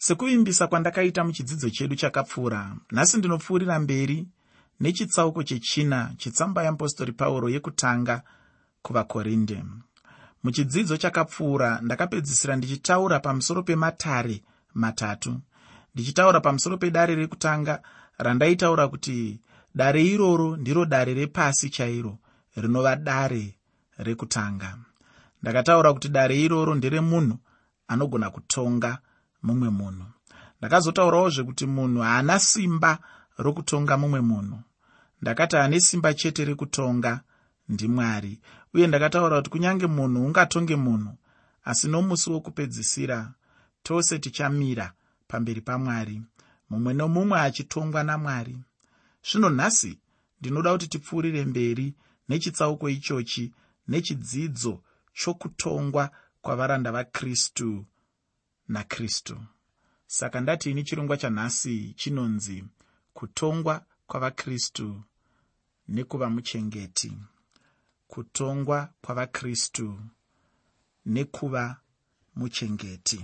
sekuvimbisa kwandakaita muchidzidzo chedu chakapfuura. Nhasi ndinopfuurira mberi nechitsauko chechina chetsamba yeapostori pauro yekutanga kuvakorinde. Muchidzidzo chakapfuura ndakapedzisira ndichitaura pamusoro pematare matatu. Ndichitaura pamusoro pedare rekutanga randaitaura kuti dare iroro ndiro dare repasi chairo rinova dare rekutanga. Ndakataura kuti dare iroro nderemunhu anogona kutonga mumwe munhu. Ndakazotaurawo zvekuti munhu haana simba rokutonga mumwe munhu. Ndakati ane simba chete rekutonga ndimwari. Uye ndakataura kuti kunyange munhu ungatonge munhu asi nomusi wokupedzisira tose tichamira pamberi pamwari mumwe nomumwe achitongwa namwari. Zvino nhasi ndinoda kuti tipfuurire mberi nechitsauko ichochi nechidzidzo chokutongwa kwavaranda vakristu nakristu. Saka ndati ini chirongwa chanhasi chinonzi kutongwa kwavakristu nekuva muchengeti kutongwa kwavakristu nekuva muchengeti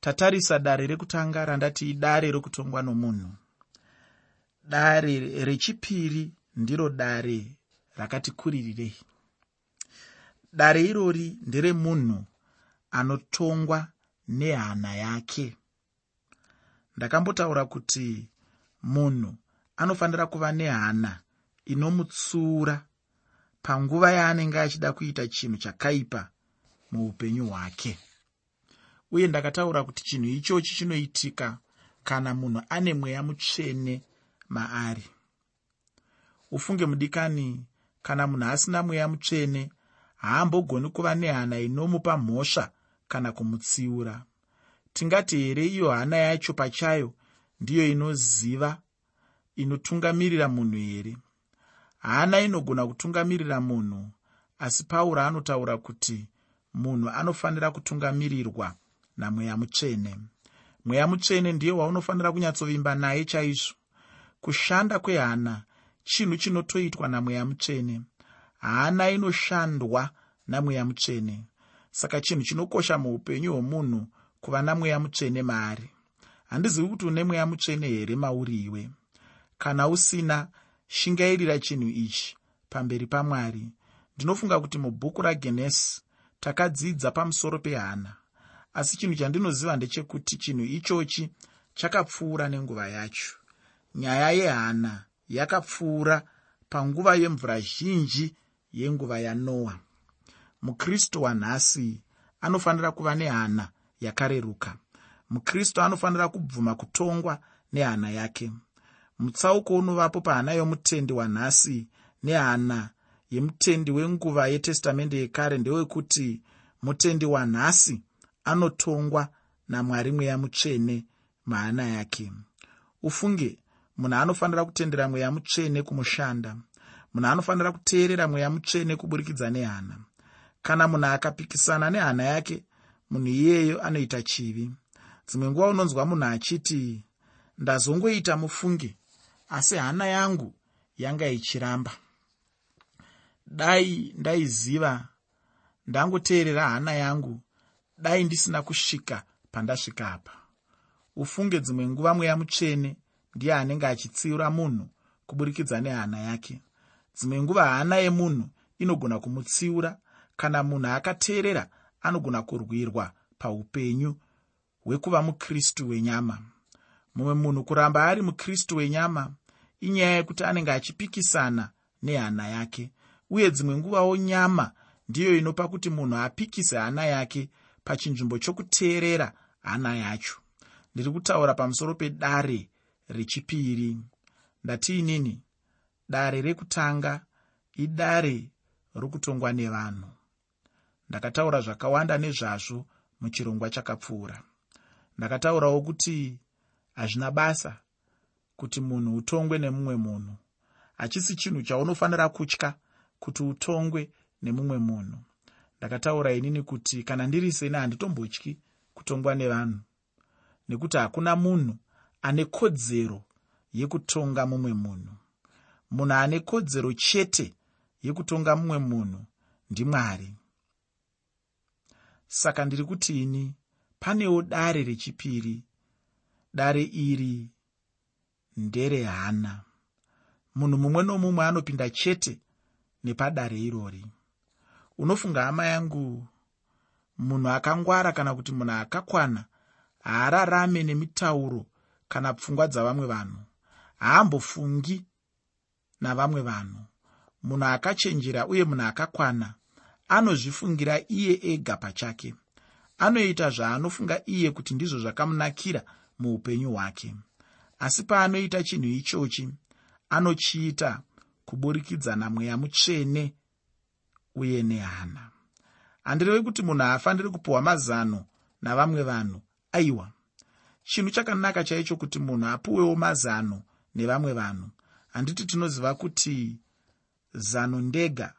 tatarisa dare rekutanga randati idare rokutongwa nomunhu. Dare rechipiri ndiro dare rakati kuririrei dare irori nderemunhu anotongwa nehana yake. Ndakambotaura kuti munhu anofanira kuva nehana inomutsiura panguva yaanenge achida kuita chinhu chakaipa muupenyu hwake. Uye ndakataura kuti chinhu ichochi chinoitika kana munhu ane mweya mutsvene maari. Ufunge mudikani kana munhu asina mweya mutsvene haambogoni kuva nehana inomupa mhosva kana kumutsiura. Tingati here iyo hana yacho pachayo ndiyo inoziva inotungamirira munhu here? Hana inogona kutungamirira munhu asi pauro anotaura kuti munhu anofanira kutungamirirwa namweya mutsvene. Mweya mutsvene ndiye waunofanira kunyatsovimba naye chaizvo. Kushanda kwehana chinhu chinotoitwa namweya mutsvene. Hana inoshandwa namweya mutsvene saka chinhu chinokosha muupenyu hwomunhu kuva namweya mutsvene maari. Handizivi kuti une mweya mutsvene here mauriwe kana usina shingairira chinhu ichi pamberi pamwari. Ndinofunga kuti mubhuku ragenesi takadzidza pamusoro pehana asi chinhu chandinoziva ndechekuti chinhu ichochi chakapfuura nenguva yacho. Nyaya yehana yakapfuura panguva yemvura zhinji yenguva yanoa mukristu wanhasi anofanira kuva nehana yakareruka. Mukristu anofanira kubvuma kutongwa nehana yake. Mutsauko unovapo pahana yomutendi wanhasi nehana yemutendi wenguva yetestamende yekare ndewekuti mutendi wanhasi anotongwa namwari mweya mutsvene mahana yake. Ufunge munhu anofanira kutendera mweya mutsvene kumushanda. Munhu anofanira kuteerera mweya mutsvene kuburikidza nehana kana munhu akapikisana nehana yake munhu iyeyo anoita chivi. Dzimwe nguva unonzwa munhu achiti ndazongoita mufunge asi hana yangu yanga ichiramba. Dai ndaiziva ndangoteerera hana yangu dai ndisina kusvika pandasvika apa. Ufunge dzimwe nguva mweya mutsvene ndiye anenge achitsiura munhu kuburikidza nehana yake. Dzimwe nguva hana yemunhu inogona kumutsiura kana munhu akateerera anogona kurwirwa paupenyu hwekuva mukristu wenyama. Mumwe munhu kuramba ari mukristu wenyama inyaya yekuti anenge achipikisana nehana yake uye dzimwe nguvawo nyama ndiyo inopa kuti munhu apikise hana yake pachinzvimbo chokuteerera hana yacho. Ndiri kutaura pamusoro pedare rechipiri. Ndatiinini dare rekutanga idare rokutongwa nevanhu ndakataura zvakawanda nezvazvo muchirongwa chakapfuura. Ndakataurawo kuti hazvina basa kuti munhu utongwe nemumwe munhu. Hachisi chinhu chaunofanira kutya kuti utongwe nemumwe munhu. Ndakataura inini kuti kana ndiri seni handitombotyi kutongwa nevanhu. Nekuti hakuna munhu ane kodzero yekutonga mumwe munhu. Munhu ane kodzero chete yekutonga mumwe munhu ndimwari saka ndiri kuti ini panewo dare rechipiri. Dare iri nderehana munhu mumwe nomumwe anopinda chete nepadare irori. Unofunga hama yangu munhu akangwara kana kuti munhu akakwana haararame nemitauro kana pfungwa dzavamwe vanhu. Haambofungi navamwe vanhu. Munhu akachenjera uye munhu akakwana anozvifungira iye ega pachake. Anoita zvaanofunga iye kuti ndizvo zvakamunakira muupenyu hwake. Asi paanoita chinhu ichochi anochiita kuburikidza namweya mutsvene uye nehana. Handirevi kuti munhu haafaniri kupiwa mazano navamwe vanhu. Aiwa chinhu chakanaka chaicho kuti munhu apiwewo mazano nevamwe vanhu. Handiti tinoziva kuti zano ndega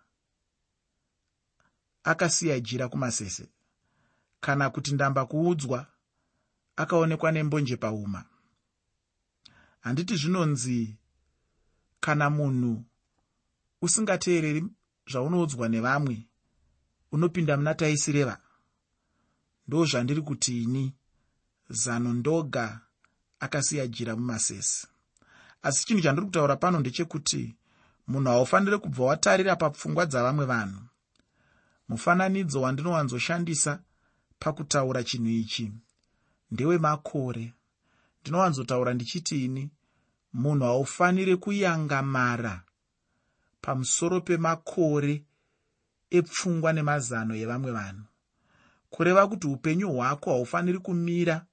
akasiya jira kumasese. Kana kuti ndamba kuudzwa akaonekwa nembonje pauma handiti zvinonzi kana munhu usingateereri zvaunoudzwa nevamwe unopinda muna taisireva ndo zvandiri kuti ini zano ndoga akasiya jira mumasese. Asi chinhu chandiri kutaura pano ndechekuti munhu haufaniri kubva watarira papfungwa dzavamwe vanhu mufananidzo wandinowanzoshandisa pakutaura chinhu ichi. Ndewemakore ndinowanzotaura ndichiti ini munhu haufaniri kuyangamara pamusoro pemakore epfungwa nemazano evamwe vanhu. Kureva kuti upenyu hwako haufaniri kumira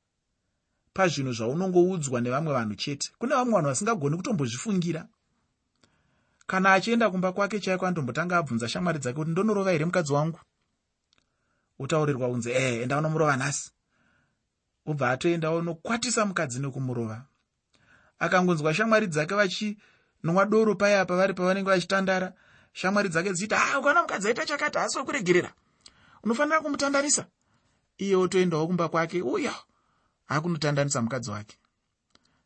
pazvinhu zvaunongoudzwa nevamwe vanhu chete. Kune vamwe vanhu vasingagoni kutombozvifungira kana achienda kumba kwake chaiko anotombotanga abvunza shamwari dzake kuti ndonorova here mukadzi wangu? Otaurirwa kunzi ehe enda unomurova nhasi. Obva atoenda unokwatisa mukadzi nekumurova. Akangonzwa shamwari dzake vachinwa doro paya pavari pavanenge vachitandara shamwari dzake dzichiti ha ukaona mukadzi aita chakati haasi wekuregerera unofanira kumutandarisa. Iye otoendawo kumba kwake uya akunotandanisa mukadzi wake.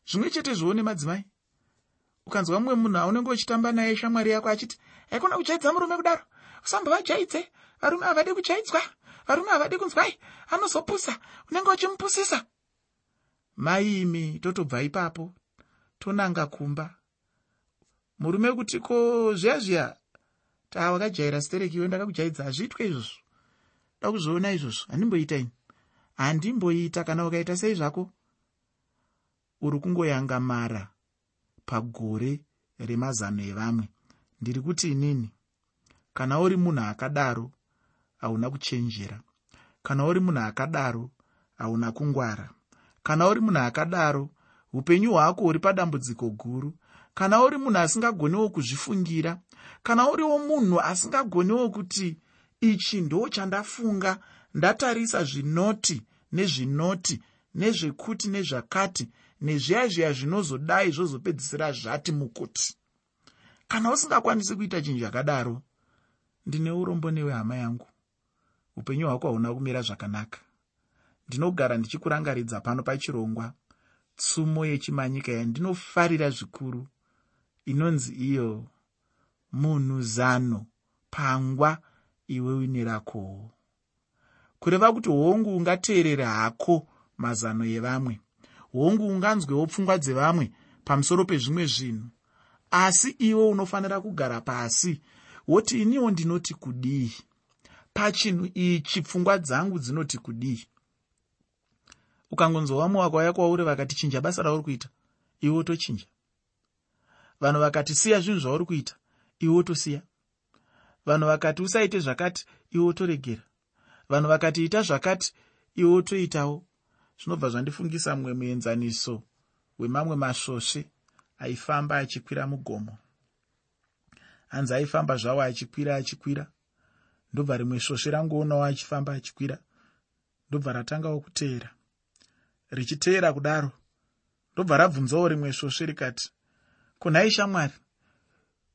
Zvimwe chete zvowo nemadzimai ukanzwa mumwe munhu aunenge uchitamba naye shamwari yako achiti haikona kuchaidza murume kudaro? Usambovajaidze varume havadi kuchaidzwa varume havadi kunzwai anozopusa. Unenge uchimupusisa. Maimi totobva ipapo. Tonanga kumba murume kuti ko zviya. Zviya tawakajaira stereki iwe ndakakujaidza. Hazviitwe izvozvo. Da kuzviona izvozvo. Handimboita ini. Handimboita kana ukaita sei zvako uri kungoyangamara pagore remazano evamwe. Ndiri kuti inini kana uri munhu akadaro hauna kuchenjera. Kana uri munhu akadaro hauna kungwara. Kana uri munhu akadaro upenyu hwako huri padambudziko guru. Kana uri munhu asingagoniwo kuzvifungira. Kana uriwo munhu asingagoniwo kuti ichi ndo chandafunga ndatarisa zvinoti nezvinoti nezvekuti nezvakati nezviya zviya zvinozodai zvozopedzisira zvati mukuti. Kana usingakwanisi kuita chinhu chakadaro ndine urombo newe hama yangu. Upenyu hwako hauna kumira zvakanaka. Ndinogara ndichikurangaridza pano pachirongwa. Tsumo yechimanyika yandinofarira zvikuru. Inonzi iyo munhu zano pangwa iwe uine rakowo kureva kuti hongu ungateerere hako mazano evamwe hongu unganzwewo pfungwa dzevamwe pamusoro pezvimwe zvinhu. Asi iwe unofanira kugara pasi woti iniwo ndinoti kudii? Pachinhu ichi pfungwa dzangu dzinoti kudii? Ukangonzwa vamwe wakauya kwauri vakati chinja basa rauri kuita. Iwe wotochinja vanhu vakati siya zvinhu zvauri kuita iwe wotosiya vanhu vakati usaite zvakati iwe wotoregera vanhu vakati ita zvakati iwe wotoitawo zvinobva zvandifungisa mumwe muenzaniso wemamwe masvosve aifamba achikwira mugomo. Hanzi aifamba zvavo achikwira achikwira. Ndobva rimwe svosve rangoonawo achifamba achikwira. Ndobva ratangawo kuteera. Richiteera kudaro. Ndobva rabvunzawo rimwe svosve rikati kunhai shamwari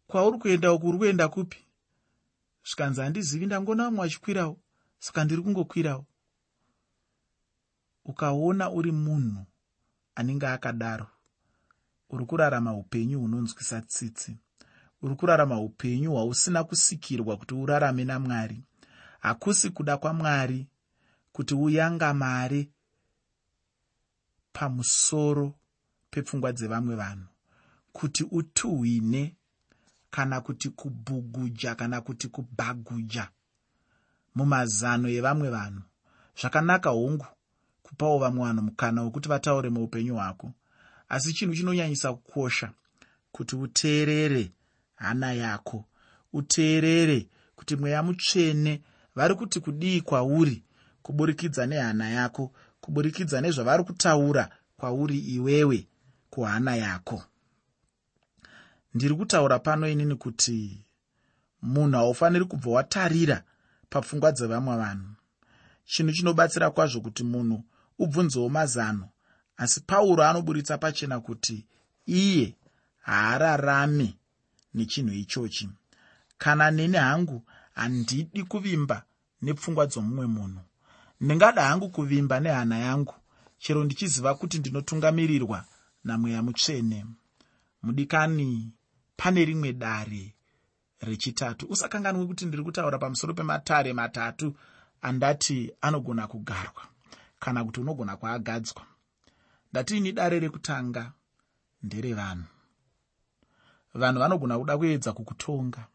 kwauri kuenda uku uri kuenda kupi? Zvikanzi handizivi ndangoona vamwe vachikwirawo saka ndiri kungokwirawo ukaona uri munhu anenge akadaro uri kurarama upenyu hunonzwisa tsitsi uri kurarama upenyu hwausina kusikirwa kuti urarame namwari. Hakusi kuda kwamwari kuti uyangamare pamusoro pepfungwa dzevamwe vanhu. Kuti utuhwine kana kuti kubhuguja kana kuti kubhaguja mumazano evamwe vanhu. Zvakanaka hongu kupawo vamwe vanhu mukana wekuti vataure muupenyu hwako. Asi chinhu chinonyanyisa kukosha kuti uteerere hana yako. Uteerere kuti mweya mutsvene. Vari kuti kudii kwauri kuburikidza nehana yako kuburikidza nezvavari kutaura kwauri iwewe kuhana yako? Ndiri kutaura pano inini kuti munhu haufaniri kubva watarira papfungwa dzevamwe vanhu. Chinhu chinobatsira kwazvo kuti munhu ubvunzewo mazano asi pauro anoburitsa pachena kuti iye haararami nechinhu ichochi. Kana neni hangu handidi kuvimba nepfungwa dzomumwe munhu. Ndingada hangu kuvimba nehana yangu. Chero ndichiziva kuti ndinotungamirirwa namweya mutsvene. Mudikani pane rimwe dare rechitatu. Usakanganwi kuti ndiri kutaura pamusoro pematare matatu andati anogona kugarwa kana kuti unogona kuagadzwa. Ndatiini dare rekutanga? Nderevanhu vanhu. Vanogona kuda kuedza kukutonga.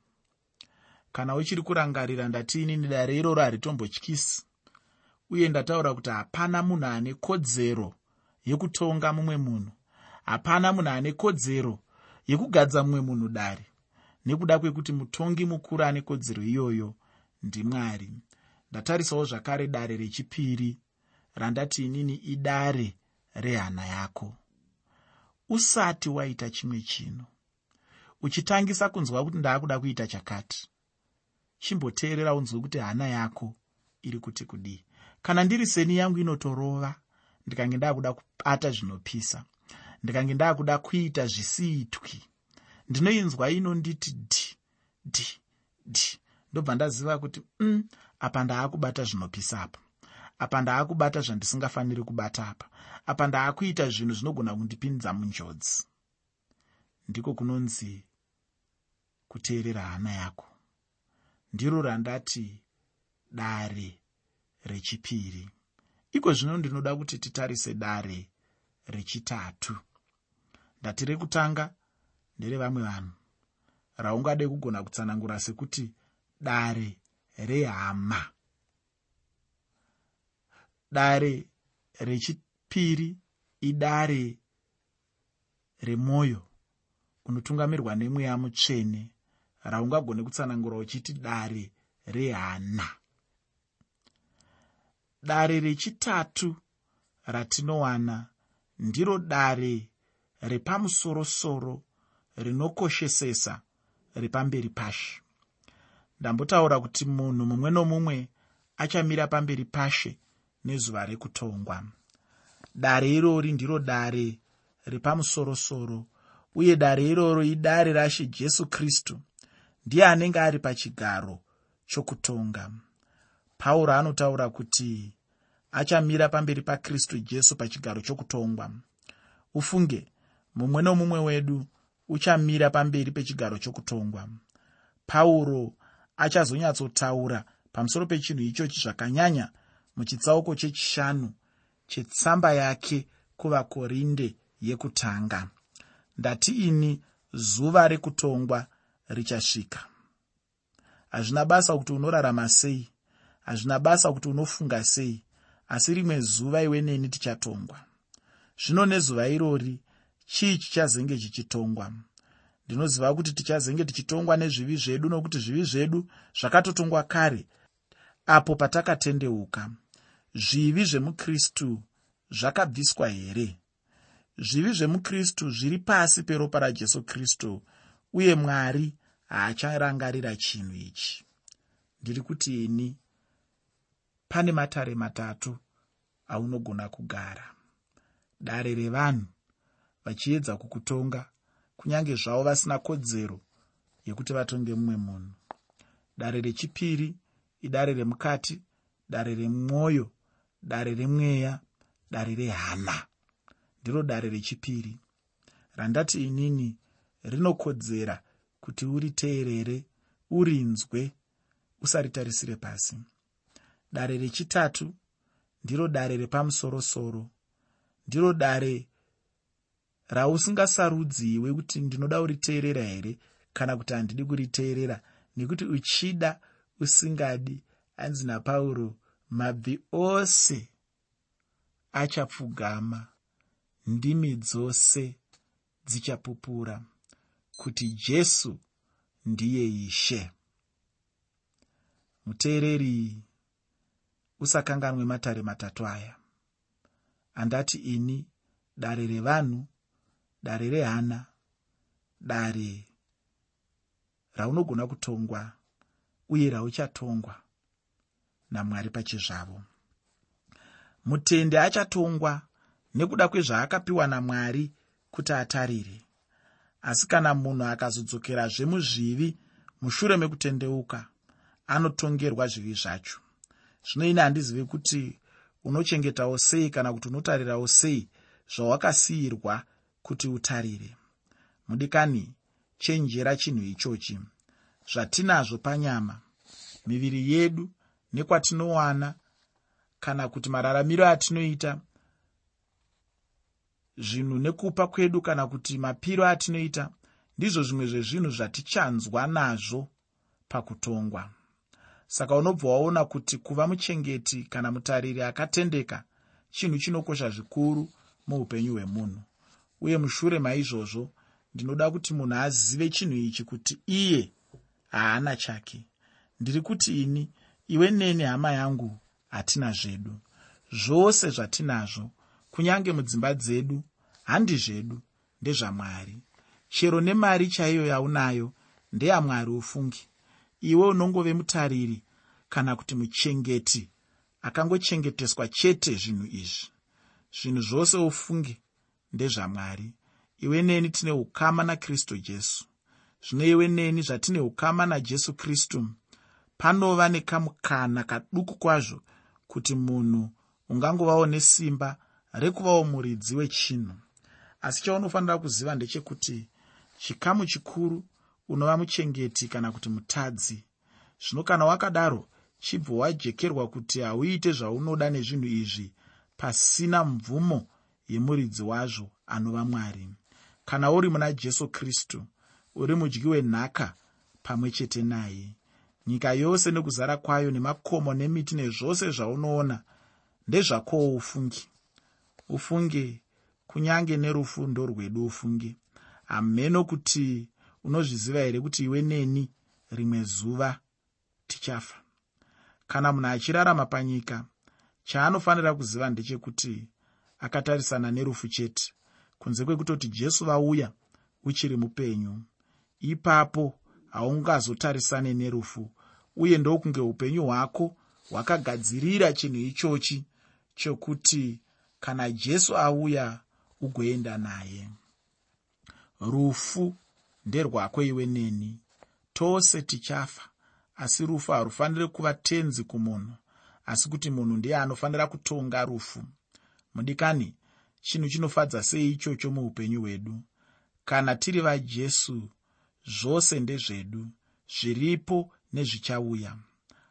Kana uchiri kurangarira ndatiinini dare iroro haritombotyisi. Uye ndataura kuti hapana munhu ane kodzero yekutonga mumwe munhu. Hapana munhu ane kodzero yekugadza mumwe munhu dare. Nekuda kwekuti mutongi mukuru ane kodzero iyoyo ndimwari ndatarisawo zvakare dare rechipiri randati inini idare rehana yako. Usati waita chimwe chinhu uchitangisa kunzwa kuti ndaakuda kuita chakati. Chimboteerera unzwe kuti hana yako iri kuti kudii. Kana ndiri seni yangu inotorova ndikange ndaakuda kubata zvinopisa. Ndikange ndaakuda kuita zvisiitwi ndinoinzwa inonditi dhi dhi dhi. Ndobva ndaziva kuti mm, apa ndaakubata zvinopisa apa apa ndaakubata zvandisingafaniri kubata apa. Apa ndaakuita zvinhu zvinogona kundipinza munjodzi. Ndiko kunonzi kuteerera hana yako. Ndiro randati dare rechipiri. Iko zvino ndinoda kuti titarise dare rechitatu. Ndati rekutanga nderevamwe vanhu. Raungade kugona kutsanangura sekuti dare rehama dare rechipiri idare remwoyo unotungamirwa nemweya mutsvene. Raungagone kutsanangura uchiti dare rehana. Dare rechitatu ratinowana ndiro dare repamusorosoro rinokoshesesa repamberi pashe ndambotaura kuti munhu mumwe nomumwe achamira pamberi pashe nezuva rekutongwa. Dare irori ndiro dare repamusorosoro uye dare iroro idare rashe jesu kristu ndiye anenge ari pachigaro chokutonga. Pauro anotaura kuti achamira pamberi pakristu jesu pachigaro chokutongwa. Ufunge mumwe nomumwe wedu uchamira pamberi pechigaro chokutongwa. Pauro achazonyatsotaura pamusoro pechinhu ichochi zvakanyanya muchitsauko chechishanu chetsamba yake kuvakorinde yekutanga. Ndati ini zuva rekutongwa richasvika. Hazvina basa kuti unorarama sei hazvina basa kuti unofunga sei asi rimwe zuva iwe neni tichatongwa. Zvino nezuva irori chii chichazenge chichitongwa? Ndinoziva kuti tichazenge tichitongwa nezvivi zvedu nokuti zvivi zvedu zvakatotongwa kare apo patakatendeuka zvivi zvemukristu zvakabviswa here? Zvivi zvemukristu zviri pasi peropa rajesu kristu uye mwari haacharangarira chinhu ichi. Ndiri kuti ini pane matare matatu aunogona kugara. Dare revanhu vachiedza kukutonga kunyange zvavo vasina kodzero yekuti vatonge mumwe munhu. Dare rechipiri idare remukati dare remwoyo dare remweya dare rehana ndiro dare rechipiri. Randati inini rinokodzera kuti uriteerere urinzwe usaritarisire pasi. Dare rechitatu ndiro dare repamusorosoro. Ndiro dare rausingasarudziwe kuti ndinoda kuriteerera here kana kuti handidi kuriteerera nekuti uchida usingadi. Anzi napauro mabvi ose achapfugama. Ndimi dzose dzichapupura kuti jesu ndiye ishe. Muteereri usakanganwe matare matatu aya. Andati ini dare revanhu dare rehana dare raunogona kutongwa uye rauchatongwa namwari pachizvavo. Mutende achatongwa nekuda kwezvaakapiwa namwari kuti atarire. Asi kana munhu akazodzokerazve muzvivi mushure mekutendeuka anotongerwa zvivi zvacho. Zvino ine handizivi kuti unochengetawo sei kana kuti unotarirawo sei zvawakasiyirwa kuti utarire. Mudikani chenjera chinhu ichochi. Zvatinazvo panyama miviri yedu nekwatinowana kana kuti mararamiro atinoita zvinhu nekupa kwedu kana kuti mapiro atinoita ndizvo zvimwe zvezvinhu zvatichanzwa nazvo pakutongwa. Saka unobva waona kuti kuva muchengeti kana mutariri akatendeka chinhu chinokosha zvikuru muupenyu hwemunhu. Uye mushure maizvozvo ndinoda kuti munhu azive chinhu ichi kuti iye haana chake. Ndiri kuti ini iwe neni hama yangu hatina zvedu. Zvose zvatinazvo kunyange mudzimba dzedu handi zvedu ndezvamwari chero nemari chaiyo yaunayo ndeyamwari ufungi. Iwe unongove mutariri kana kuti muchengeti akangochengeteswa chete zvinhu izvi. Zvinhu zvose ufunge ndezvamwari iwe neni tine ukama nakristu jesu. Zvino iwe neni zvatine ukama najesu kristu panova nekamukana kaduku kwazvo kuti munhu ungangovawo nesimba rekuvawo muridzi wechinhu. Asi chaunofanira kuziva ndechekuti chikamu chikuru unova muchengeti kana kuti mutadzi. Zvino kana wakadaro chibva wajekerwa kuti hauite zvaunoda nezvinhu izvi pasina mvumo yemuridzi wazvo anova mwari. Kana uri muna jesu kristu uri mudyi wenhaka pamwe chete naye nyika yose nekuzara kwayo nemakomo nemiti nezvose zvaunoona ndezvakowo ufungi ufunge kunyange nerufundo rwedu ufunge hameno kuti unozviziva here kuti iwe neni rimwe zuva tichafa? Kana munhu achirarama panyika chaanofanira kuziva ndechekuti akatarisana nerufu chete. Kunze kwekutoti jesu vauya uchiri mupenyu ipapo haungazotarisane nerufu uye ndokunge upenyu hwako hwakagadzirira chinhu ichochi chokuti kana jesu auya ugoenda naye. Rufu nderwako iwe neni. Tose tichafa. Asi rufu harufaniri kuva tenzi kumunhu asi kuti munhu ndiye anofanira kutonga rufu. Mudikani chinhu chinofadza sei ichocho muupenyu hwedu? Kana tiri vajesu zvose ndezvedu zviripo nezvichauya.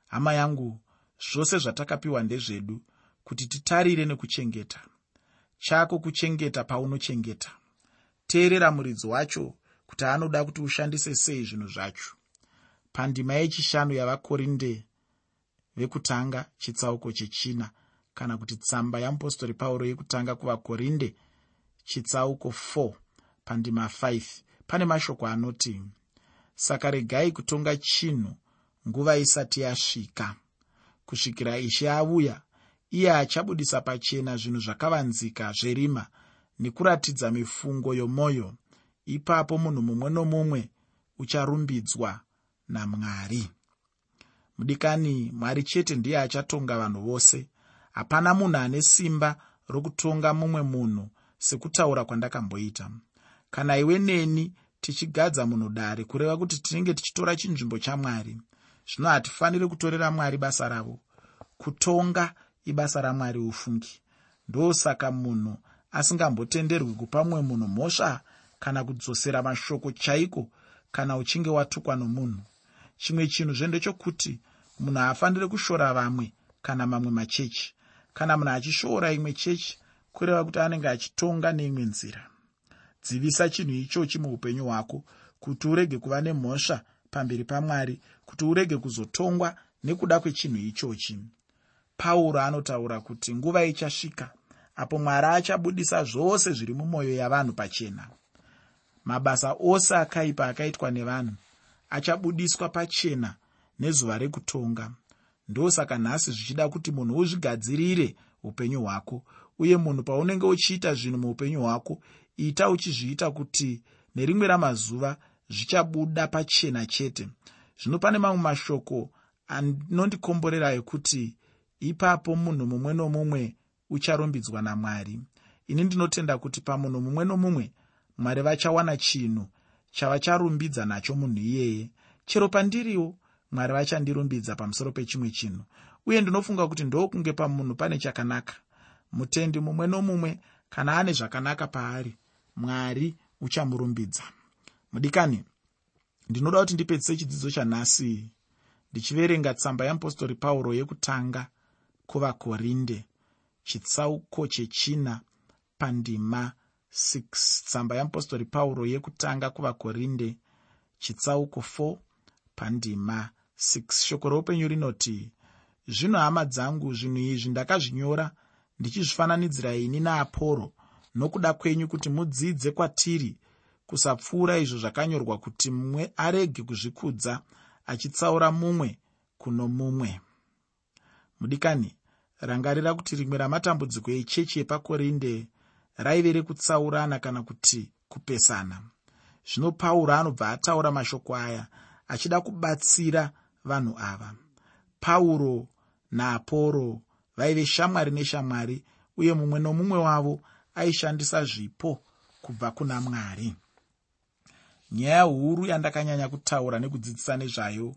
Hama yangu zvose zvatakapiwa ndezvedu kuti titarire nekuchengeta. Chako kuchengeta paunochengeta. Teerera muridzi wacho kuti anoda kuti ushandise sei zvinhu zvacho. Pandima yechishanu yavakorinde vekutanga chitsauko chechina kana kuti tsamba yeapostori pauro yekutanga kuvakorinde chitsauko 4 pandima 5 pane mashoko anoti saka regai kutonga chinhu nguva isati yasvika. Kusvikira ishe auya iye achabudisa pachena zvinhu zvakavanzika zverima nekuratidza mifungo yomwoyo ipapo munhu mumwe nomumwe ucharumbidzwa namwari. Mudikani mwari chete ndiye achatonga vanhu vose. Hapana munhu ane simba rokutonga mumwe munhu sekutaura kwandakamboita. Kana iwe neni tichigadza munhu dare kureva kuti tinenge tichitora chinzvimbo chamwari zvino hatifaniri kutorera mwari basa ravo. Kutonga ibasa ramwari ufungi. Ndosaka munhu asingambotenderwi kupa mumwe munhu mhosva kana kudzosera mashoko chaiko kana uchinge watukwa nomunhu. Chimwe chinhu zvendechokuti munhu haafaniri kushora vamwe kana mamwe machechi. Kana munhu achishoora imwe chechi kureva kuti anenge achitonga neimwe nzira. Dzivisa chinhu ichochi muupenyu hwako kuti urege kuva nemhosva pamberi pamwari kuti urege kuzotongwa nekuda kwechinhu ichochi. Pauro anotaura kuti nguva ichasvika apo mwari achabudisa zvose zviri mumwoyo yavanhu pachena. Mabasa ose akaipa akaitwa nevanhu achabudiswa pachena nezuva rekutonga. Ndosaka nhasi zvichida kuti munhu uzvigadzirire upenyu hwako uye munhu paunenge uchiita zvinhu muupenyu hwako ita uchizviita kuti nerimwe ramazuva zvichabuda pachena chete. Zvino pane mamwe mashoko anondikomborera ekuti ipapo munhu mumwe nomumwe ucharumbidzwa namwari. Ini ndinotenda kuti pamunhu mumwe nomumwe mwari vachawana chinhu chavacharumbidza nacho munhu iyeye. Chero pandiriwo mwari vachandirumbidza pamusoro pechimwe chinhu. Uye ndinofunga kuti ndokunge pamunhu pane chakanaka. Mutendi mumwe nomumwe kana ane zvakanaka paari mwari uchamurumbidza mudikani ndinoda kuti ndipedzise chidzidzo chanhasi. Ndichiverenga tsamba yeapostori pauro yekutanga kuvakorinde chitsauko chechina pandima 6 tsamba yeapostori pauro yekutanga kuvakorinde chitsauko 4 pandima 6 shoko roupenyu rinoti zvino hama dzangu zvinhu izvi ndakazvinyora ndichizvifananidzira ini naaporo nokuda kwenyu kuti mudzidze kwatiri kusapfuura izvo zvakanyorwa kuti mumwe arege kuzvikudza achitsaura mumwe kuno mumwe. Mudikani rangarira kuti rimwe ramatambudziko echechi yepakorinde raive rekutsaurana kana kuti kupesana. Zvino pauro anobva ataura mashoko aya achida kubatsira vanhu ava. Pauro naaporo vaive shamwari neshamwari uye mumwe nomumwe wavo aishandisa zvipo kubva kuna mwari nyaya huru yandakanyanya kutaura nekudzidzisa nezvayo.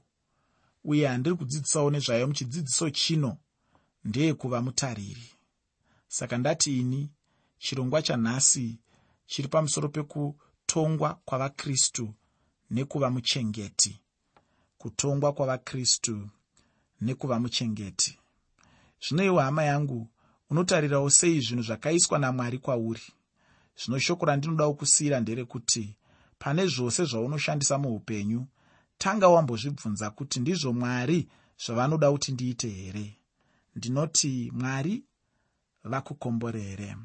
Uye handiri kudzidzisawo nezvayo muchidzidziso chino ndeyekuva mutariri. Saka ndati ini chirongwa chanhasi chiri pamusoro pekutongwa kwavakristu nekuva muchengeti. Kutongwa kwavakristu nekuva muchengeti. Zvino iwe hama yangu unotarirawo sei zvinhu zvakaiswa namwari kwauri? Zvino shoko randinoda kusiyira nderekuti pane zvose zvaunoshandisa muupenyu tanga wambozvibvunza kuti ndizvo mwari zvavanoda kuti ndiite here? Ndinoti mwari vakukomborere